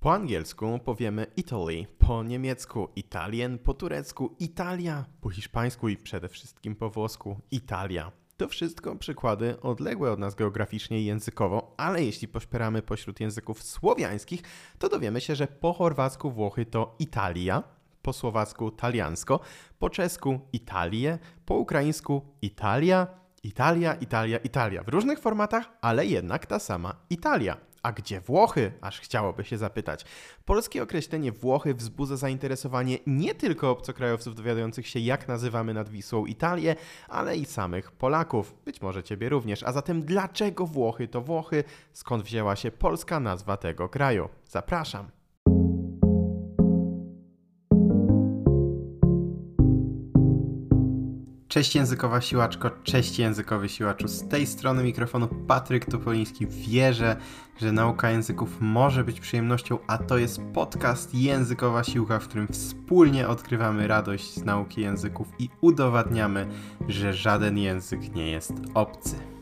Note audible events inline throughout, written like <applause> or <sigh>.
Po angielsku powiemy Italy, po niemiecku Italien, po turecku Italia, po hiszpańsku i przede wszystkim po włosku Italia. To wszystko przykłady odległe od nas geograficznie i językowo, ale jeśli poszperamy pośród języków słowiańskich, to dowiemy się, że po chorwacku Włochy to Italia, po słowacku taliansko, po czesku Italię, po ukraińsku Italia, Italia, Italia, Italia. W różnych formatach, ale jednak ta sama Italia. A gdzie Włochy? Aż chciałoby się zapytać. Polskie określenie Włochy wzbudza zainteresowanie nie tylko obcokrajowców dowiadujących się, jak nazywamy nad Wisłą Italię, ale i samych Polaków. Być może Ciebie również. A zatem dlaczego Włochy to Włochy? Skąd wzięła się polska nazwa tego kraju? Zapraszam. Cześć językowa siłaczko, cześć językowy siłaczu. Z tej strony mikrofonu Patryk Topoliński. Wierzę, że nauka języków może być przyjemnością, a to jest podcast Językowa Siłka, w którym wspólnie odkrywamy radość z nauki języków i udowadniamy, że żaden język nie jest obcy.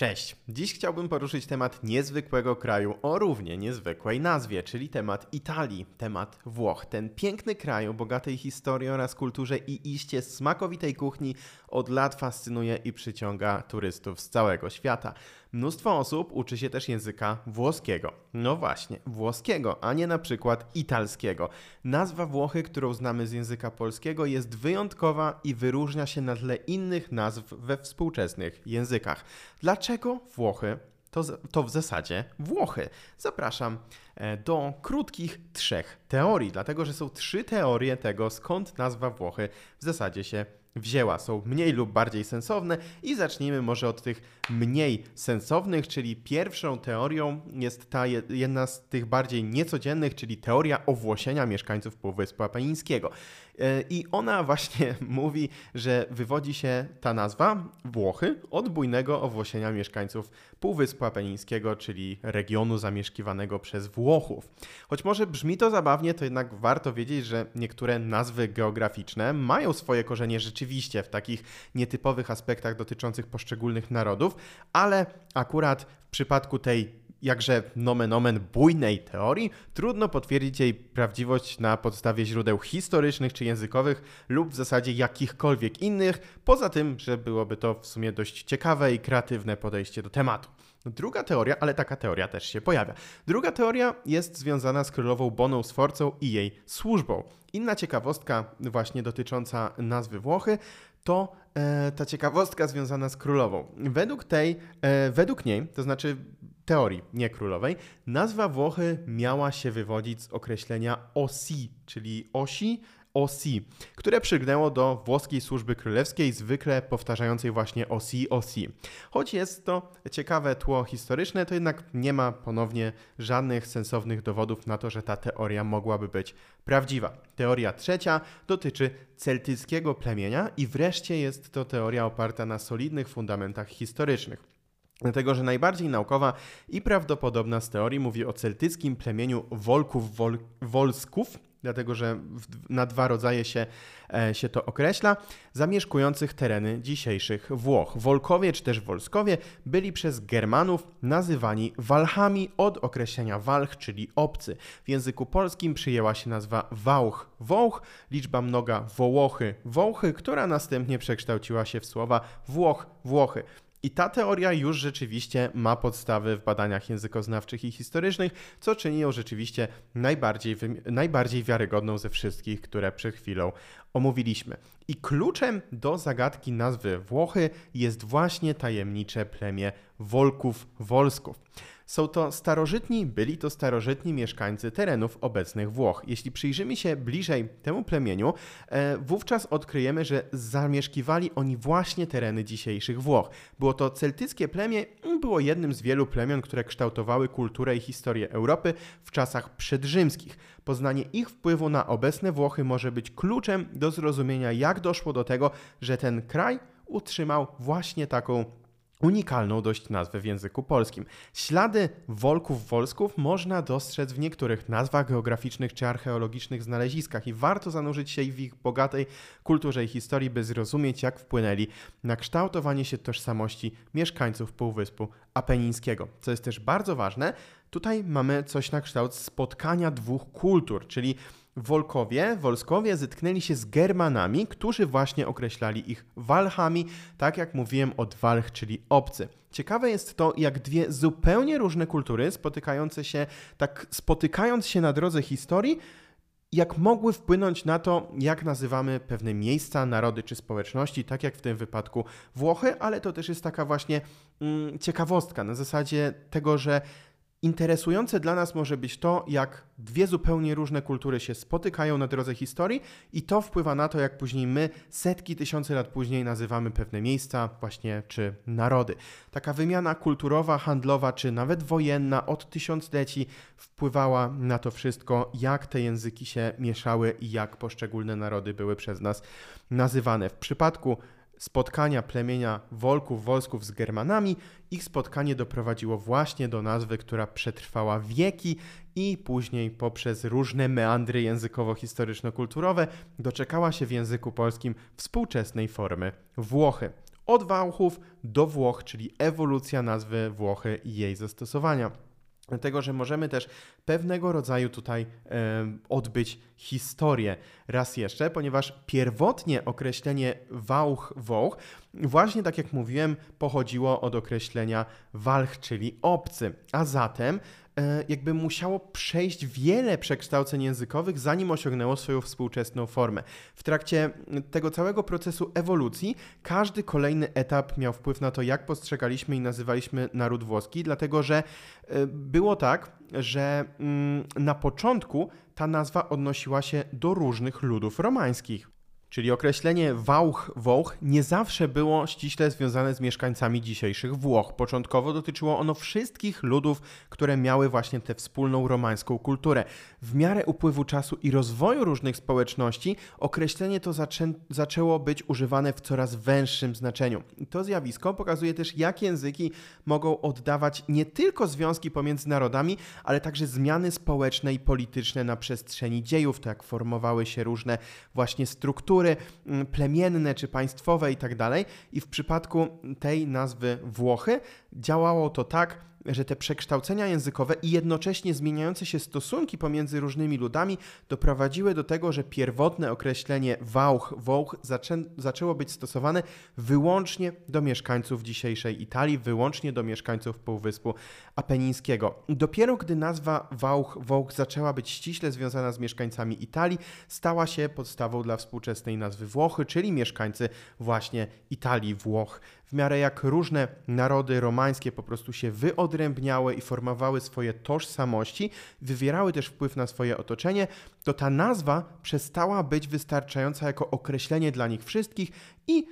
Cześć! Dziś chciałbym poruszyć temat niezwykłego kraju o równie niezwykłej nazwie, czyli temat Italii, temat Włoch. Ten piękny kraj o bogatej historii oraz kulturze i iście smakowitej kuchni od lat fascynuje i przyciąga turystów z całego świata. Mnóstwo osób uczy się też języka włoskiego. No właśnie, włoskiego, a nie na przykład italskiego. Nazwa Włochy, którą znamy z języka polskiego, jest wyjątkowa i wyróżnia się na tle innych nazw we współczesnych językach. Dlaczego Włochy? To, to w zasadzie Włochy. Zapraszam e, do krótkich trzech teorii, dlatego że są trzy teorie tego, skąd nazwa Włochy w zasadzie się wzięła. Są mniej lub bardziej sensowne i zacznijmy może od tych mniej sensownych, czyli pierwszą teorią jest ta jedna z tych bardziej niecodziennych, czyli teoria owłosienia mieszkańców Półwyspu Apenińskiego. E, I ona <laughs> właśnie mówi, że wywodzi się ta nazwa Włochy od bujnego owłosienia mieszkańców Półwyspu Apenińskiego, czyli regionu zamieszkiwanego przez Włochów. Choć może brzmi to zabawnie, to jednak warto wiedzieć, że niektóre nazwy geograficzne mają swoje korzenie rzeczywiście w takich nietypowych aspektach dotyczących poszczególnych narodów, ale akurat w przypadku tej jakże nomen omen bujnej teorii, trudno potwierdzić jej prawdziwość na podstawie źródeł historycznych czy językowych lub w zasadzie jakichkolwiek innych, poza tym, że byłoby to w sumie dość ciekawe i kreatywne podejście do tematu. Druga teoria, ale taka teoria też się pojawia. Druga teoria jest związana z królową Boną Sforcą i jej służbą. Inna ciekawostka właśnie dotycząca nazwy Włochy to e, ta ciekawostka związana z królową. Według tej, e, według niej, to znaczy teorii, nie królowej, nazwa Włochy miała się wywodzić z określenia osi, czyli osi, osi, które przygnęło do włoskiej służby królewskiej, zwykle powtarzającej właśnie osi, osi. Choć jest to ciekawe tło historyczne, to jednak nie ma ponownie żadnych sensownych dowodów na to, że ta teoria mogłaby być prawdziwa. Teoria trzecia dotyczy celtyckiego plemienia i wreszcie jest to teoria oparta na solidnych fundamentach historycznych. Dlatego, że najbardziej naukowa i prawdopodobna z teorii mówi o celtyckim plemieniu Wolków Wol Wolsków, dlatego że w, na dwa rodzaje się, e, się to określa, zamieszkujących tereny dzisiejszych Włoch. Wolkowie czy też Wolskowie byli przez Germanów nazywani Walchami od określenia Walch, czyli obcy. W języku polskim przyjęła się nazwa Wałch, Wołch, liczba mnoga Wołochy, Wołchy, która następnie przekształciła się w słowa Włoch, Włochy. I ta teoria już rzeczywiście ma podstawy w badaniach językoznawczych i historycznych, co czyni ją rzeczywiście najbardziej, najbardziej wiarygodną ze wszystkich, które przed chwilą omówiliśmy. I kluczem do zagadki nazwy Włochy jest właśnie tajemnicze plemię Wolków Wolsków. Są to starożytni, byli to starożytni mieszkańcy terenów obecnych Włoch. Jeśli przyjrzymy się bliżej temu plemieniu, e, wówczas odkryjemy, że zamieszkiwali oni właśnie tereny dzisiejszych Włoch. Było to celtyckie plemię, było jednym z wielu plemion, które kształtowały kulturę i historię Europy w czasach przedrzymskich. Poznanie ich wpływu na obecne Włochy może być kluczem do zrozumienia, jak doszło do tego, że ten kraj utrzymał właśnie taką unikalną dość nazwę w języku polskim. Ślady Wolków Wolsków można dostrzec w niektórych nazwach geograficznych czy archeologicznych znaleziskach i warto zanurzyć się w ich bogatej kulturze i historii, by zrozumieć, jak wpłynęli na kształtowanie się tożsamości mieszkańców Półwyspu Apenińskiego. Co jest też bardzo ważne, tutaj mamy coś na kształt spotkania dwóch kultur, czyli Wolkowie, Wolskowie zetknęli się z Germanami, którzy właśnie określali ich Walchami, tak jak mówiłem od Walch, czyli obcy. Ciekawe jest to, jak dwie zupełnie różne kultury spotykające się, tak spotykając się na drodze historii, jak mogły wpłynąć na to, jak nazywamy pewne miejsca, narody czy społeczności, tak jak w tym wypadku Włochy, ale to też jest taka właśnie mm, ciekawostka na zasadzie tego, że Interesujące dla nas może być to, jak dwie zupełnie różne kultury się spotykają na drodze historii, i to wpływa na to, jak później my, setki tysiące lat później, nazywamy pewne miejsca, właśnie czy narody. Taka wymiana kulturowa, handlowa, czy nawet wojenna od tysiącleci wpływała na to wszystko, jak te języki się mieszały i jak poszczególne narody były przez nas nazywane. W przypadku spotkania plemienia Wolków, Wolsków z Germanami, ich spotkanie doprowadziło właśnie do nazwy, która przetrwała wieki i później poprzez różne meandry językowo-historyczno-kulturowe doczekała się w języku polskim współczesnej formy Włochy. Od Wałchów do Włoch, czyli ewolucja nazwy Włochy i jej zastosowania. Dlatego, że możemy też pewnego rodzaju tutaj e, odbyć historię raz jeszcze, ponieważ pierwotnie określenie Wałch, Wołch, właśnie tak jak mówiłem, pochodziło od określenia Walch, czyli obcy, a zatem jakby musiało przejść wiele przekształceń językowych, zanim osiągnęło swoją współczesną formę. W trakcie tego całego procesu ewolucji każdy kolejny etap miał wpływ na to, jak postrzegaliśmy i nazywaliśmy naród włoski, dlatego że e, było tak, że mm, na początku ta nazwa odnosiła się do różnych ludów romańskich. Czyli określenie Wałch, Wołch nie zawsze było ściśle związane z mieszkańcami dzisiejszych Włoch. Początkowo dotyczyło ono wszystkich ludów, które miały właśnie tę wspólną romańską kulturę. W miarę upływu czasu i rozwoju różnych społeczności określenie to zaczę zaczęło być używane w coraz węższym znaczeniu. To zjawisko pokazuje też, jak języki mogą oddawać nie tylko związki pomiędzy narodami, ale także zmiany społeczne i polityczne na przestrzeni dziejów, to jak formowały się różne właśnie struktury, struktury mm, plemienne czy państwowe i tak. I w przypadku tej nazwy Włochy działało to tak, że te przekształcenia językowe i jednocześnie zmieniające się stosunki pomiędzy różnymi ludami doprowadziły do tego, że pierwotne określenie Wałch, Wołch zaczę zaczęło być stosowane wyłącznie do mieszkańców dzisiejszej Italii, wyłącznie do mieszkańców Półwyspu Apenińskiego. Dopiero gdy nazwa Wałch, Wołch zaczęła być ściśle związana z mieszkańcami Italii, stała się podstawą dla współczesnej nazwy Włochy, czyli mieszkańcy właśnie Italii, Włoch w miarę jak różne narody romańskie po prostu się wyodrębniały i formowały swoje tożsamości, wywierały też wpływ na swoje otoczenie, to ta nazwa przestała być wystarczająca jako określenie dla nich wszystkich i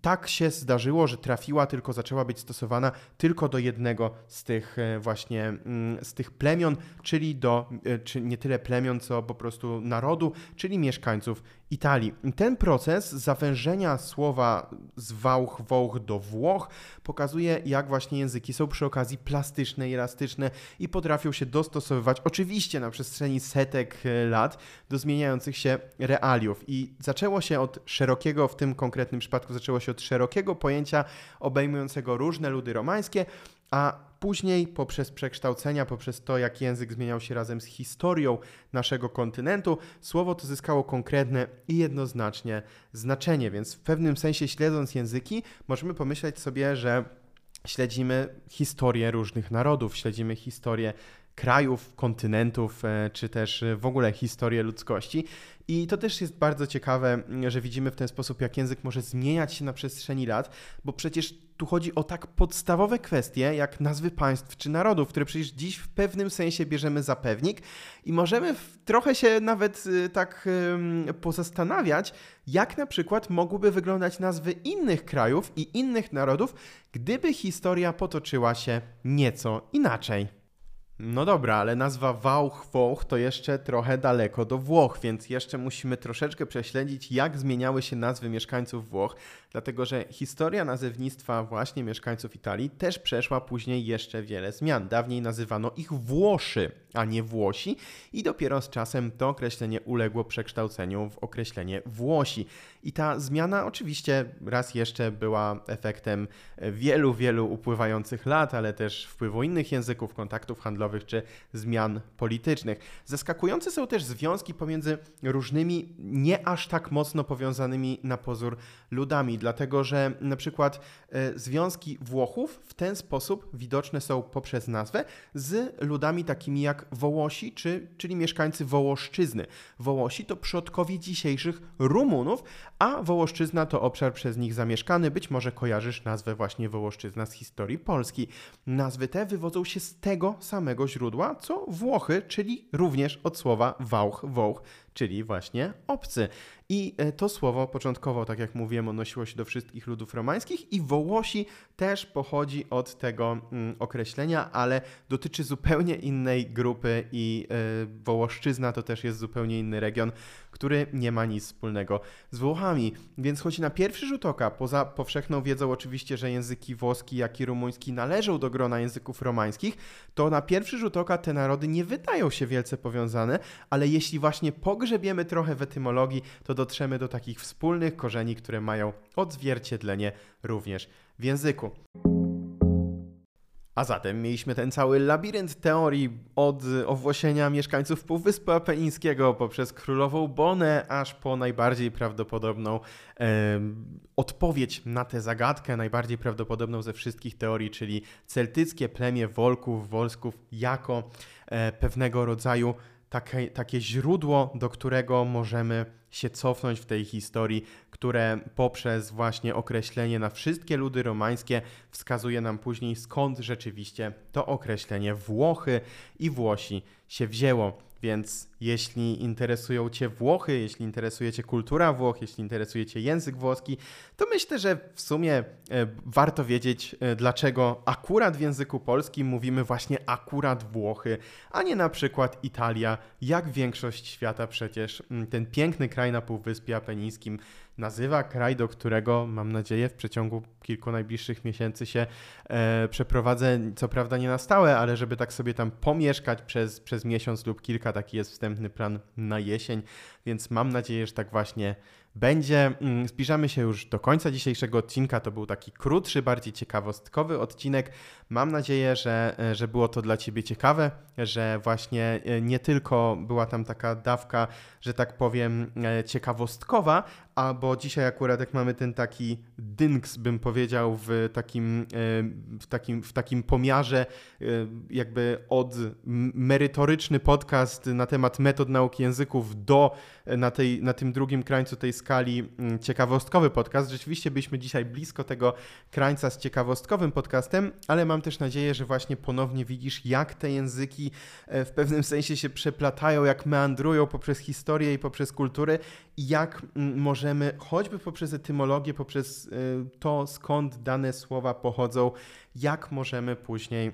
tak się zdarzyło, że trafiła, tylko zaczęła być stosowana tylko do jednego z tych e, właśnie mm, z tych plemion, czyli do, e, czy nie tyle plemion, co po prostu narodu, czyli mieszkańców Italii. Ten proces zawężenia słowa z Wałch, Wołch do Włoch pokazuje, jak właśnie języki są przy okazji plastyczne i elastyczne i potrafią się dostosowywać, oczywiście na przestrzeni setek e, lat, do zmieniających się realiów. I zaczęło się od szerokiego, w tym konkretnym przypadku zaczęło się od szerokiego pojęcia obejmującego różne ludy romańskie, a później poprzez przekształcenia, poprzez to, jak język zmieniał się razem z historią naszego kontynentu, słowo to zyskało konkretne i jednoznacznie znaczenie. Więc w pewnym sensie, śledząc języki, możemy pomyśleć sobie, że śledzimy historię różnych narodów, śledzimy historię krajów, kontynentów, e, czy też w ogóle historię ludzkości. I to też jest bardzo ciekawe, że widzimy w ten sposób, jak język może zmieniać się na przestrzeni lat, bo przecież tu chodzi o tak podstawowe kwestie, jak nazwy państw czy narodów, które przecież dziś w pewnym sensie bierzemy za pewnik i możemy trochę się nawet y, tak pozastanawiać, jak na przykład mogłyby wyglądać nazwy innych krajów i innych narodów, gdyby historia potoczyła się nieco inaczej. No dobra, ale nazwa Wałch Włoch to jeszcze trochę daleko do Włoch, więc jeszcze musimy troszeczkę prześledzić, jak zmieniały się nazwy mieszkańców Włoch, dlatego że historia nazewnictwa właśnie mieszkańców Italii też przeszła później jeszcze wiele zmian. Dawniej nazywano ich Włoszy, a nie Włosi i dopiero z czasem to określenie uległo przekształceniu w określenie Włosi. I ta zmiana oczywiście raz jeszcze była efektem wielu, wielu upływających lat, ale też wpływu innych języków, kontaktów handlowych czy zmian politycznych. Zaskakujące są też związki pomiędzy różnymi, nie aż tak mocno powiązanymi na pozór ludami, dlatego że na przykład e, związki Włochów w ten sposób widoczne są poprzez nazwę z ludami takimi jak Wołosi, czy, czyli mieszkańcy Wołoszczyzny. Wołosi to przodkowie dzisiejszych Rumunów, a Wołoszczyzna to obszar przez nich zamieszkany. Być może kojarzysz nazwę właśnie Wołoszczyzna z historii Polski. Nazwy te wywodzą się z tego samego źródła, co Włochy, czyli również od słowa wałch, wołch, czyli właśnie obcy. I e, to słowo początkowo, tak jak mówiłem, odnosiło się do wszystkich ludów romańskich i Wołosi też pochodzi od tego mm, określenia, ale dotyczy zupełnie innej grupy i y, Wołoszczyzna to też jest zupełnie inny region, który nie ma nic wspólnego z Włochami. Więc choć na pierwszy rzut oka, poza powszechną wiedzą oczywiście, że języki włoski, jak i rumuński należą do grona języków romańskich, to na pierwszy rzut oka te narody nie wydają się wielce powiązane, ale jeśli właśnie pogrzebiemy trochę w etymologii, to dotrzemy do takich wspólnych korzeni, które mają odzwierciedlenie również w języku. A zatem mieliśmy ten cały labirynt teorii od owłosienia mieszkańców Półwyspu Apenińskiego poprzez królową Bonę, aż po najbardziej prawdopodobną e, odpowiedź na tę zagadkę, najbardziej prawdopodobną ze wszystkich teorii, czyli celtyckie plemię Wolków, Wolsków jako e, pewnego rodzaju takie, takie źródło, do którego możemy się cofnąć w tej historii, które poprzez właśnie określenie na wszystkie ludy romańskie wskazuje nam później skąd rzeczywiście to określenie Włochy i Włosi się wzięło. Więc jeśli interesują Cię Włochy, jeśli interesuje Cię kultura Włoch, jeśli interesuje Cię język włoski, to myślę, że w sumie e, warto wiedzieć, e, dlaczego akurat w języku polskim mówimy właśnie akurat Włochy, a nie na przykład Italia, jak większość świata przecież ten piękny kraj na Półwyspie Apenińskim nazywa, kraj, do którego mam nadzieję w przeciągu kilku najbliższych miesięcy się e, przeprowadzę, co prawda nie na stałe, ale żeby tak sobie tam pomieszkać przez, przez miesiąc lub kilka, taki jest wstępny plan na jesień, więc mam nadzieję, że tak właśnie będzie. Mm, zbliżamy się już do końca dzisiejszego odcinka. To był taki krótszy, bardziej ciekawostkowy odcinek. Mam nadzieję, że, e, że było to dla Ciebie ciekawe, że właśnie e, nie tylko była tam taka dawka, że tak powiem, e, ciekawostkowa, a bo dzisiaj akurat jak mamy ten taki dynks, bym powiedział, w takim, w takim, w takim pomiarze jakby od merytoryczny podcast na temat metod nauki języków do na, tej, na tym drugim krańcu tej skali mm, ciekawostkowy podcast. Rzeczywiście byliśmy dzisiaj blisko tego krańca z ciekawostkowym podcastem, ale mam też nadzieję, że właśnie ponownie widzisz, jak te języki e, w pewnym sensie się przeplatają, jak meandrują poprzez historię i poprzez kulturę i jak mm, możemy choćby poprzez etymologię, poprzez e, to, skąd dane słowa pochodzą, jak możemy później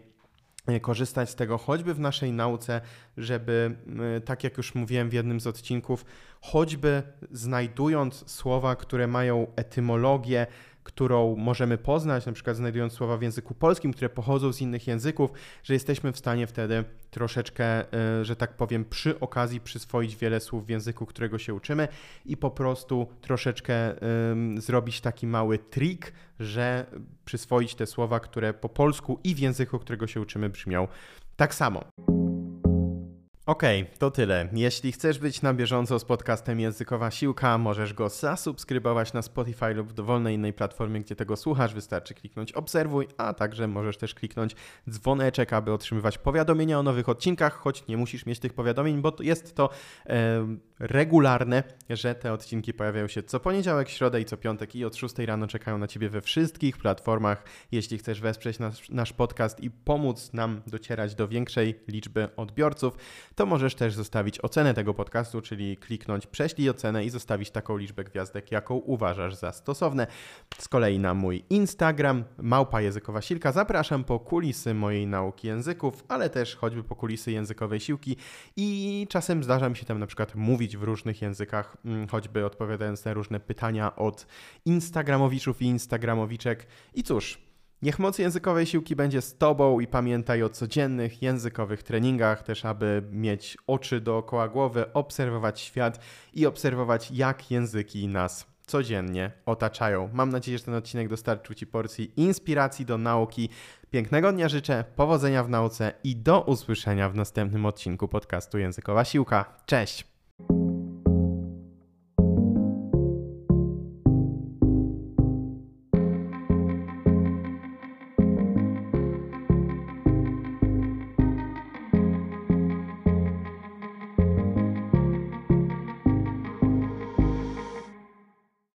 e, korzystać z tego choćby w naszej nauce, żeby, tak jak już mówiłem w jednym z odcinków, choćby znajdując słowa, które mają etymologię, którą możemy poznać, na przykład znajdując słowa w języku polskim, które pochodzą z innych języków, że jesteśmy w stanie wtedy troszeczkę, e, że tak powiem, przy okazji przyswoić wiele słów w języku, którego się uczymy i po prostu troszeczkę zrobić taki mały trik, że przyswoić te słowa, które po polsku i w języku, którego się uczymy, brzmią tak samo. Okej, okay, to tyle. Jeśli chcesz być na bieżąco z podcastem Językowa Siłka, możesz go zasubskrybować na Spotify lub w dowolnej innej platformie, gdzie tego słuchasz. Wystarczy kliknąć obserwuj, a także możesz też kliknąć dzwoneczek, aby otrzymywać powiadomienia o nowych odcinkach, choć nie musisz mieć tych powiadomień, bo jest to e, regularne, że te odcinki pojawiają się co poniedziałek, środę i co piątek i od 6 rano czekają na Ciebie we wszystkich platformach. Jeśli chcesz wesprzeć nasz, nasz podcast i pomóc nam docierać do większej liczby odbiorców, to możesz też zostawić ocenę tego podcastu, czyli kliknąć prześlij ocenę i zostawić taką liczbę gwiazdek, jaką uważasz za stosowne. Z kolei na mój Instagram, małpa językowa silka, zapraszam po kulisy mojej nauki języków, ale też choćby po kulisy językowej siłki i czasem zdarza mi się tam na przykład mówić w różnych językach, mm, choćby odpowiadając na różne pytania od instagramowiczów i instagramowiczek. I cóż, Niech moc językowej siłki będzie z Tobą i pamiętaj o codziennych językowych treningach, też aby mieć oczy dookoła głowy, obserwować świat i obserwować, jak języki nas codziennie otaczają. Mam nadzieję, że ten odcinek dostarczył Ci porcji inspiracji do nauki. Pięknego dnia życzę, powodzenia w nauce i do usłyszenia w następnym odcinku podcastu Językowa Siłka. Cześć!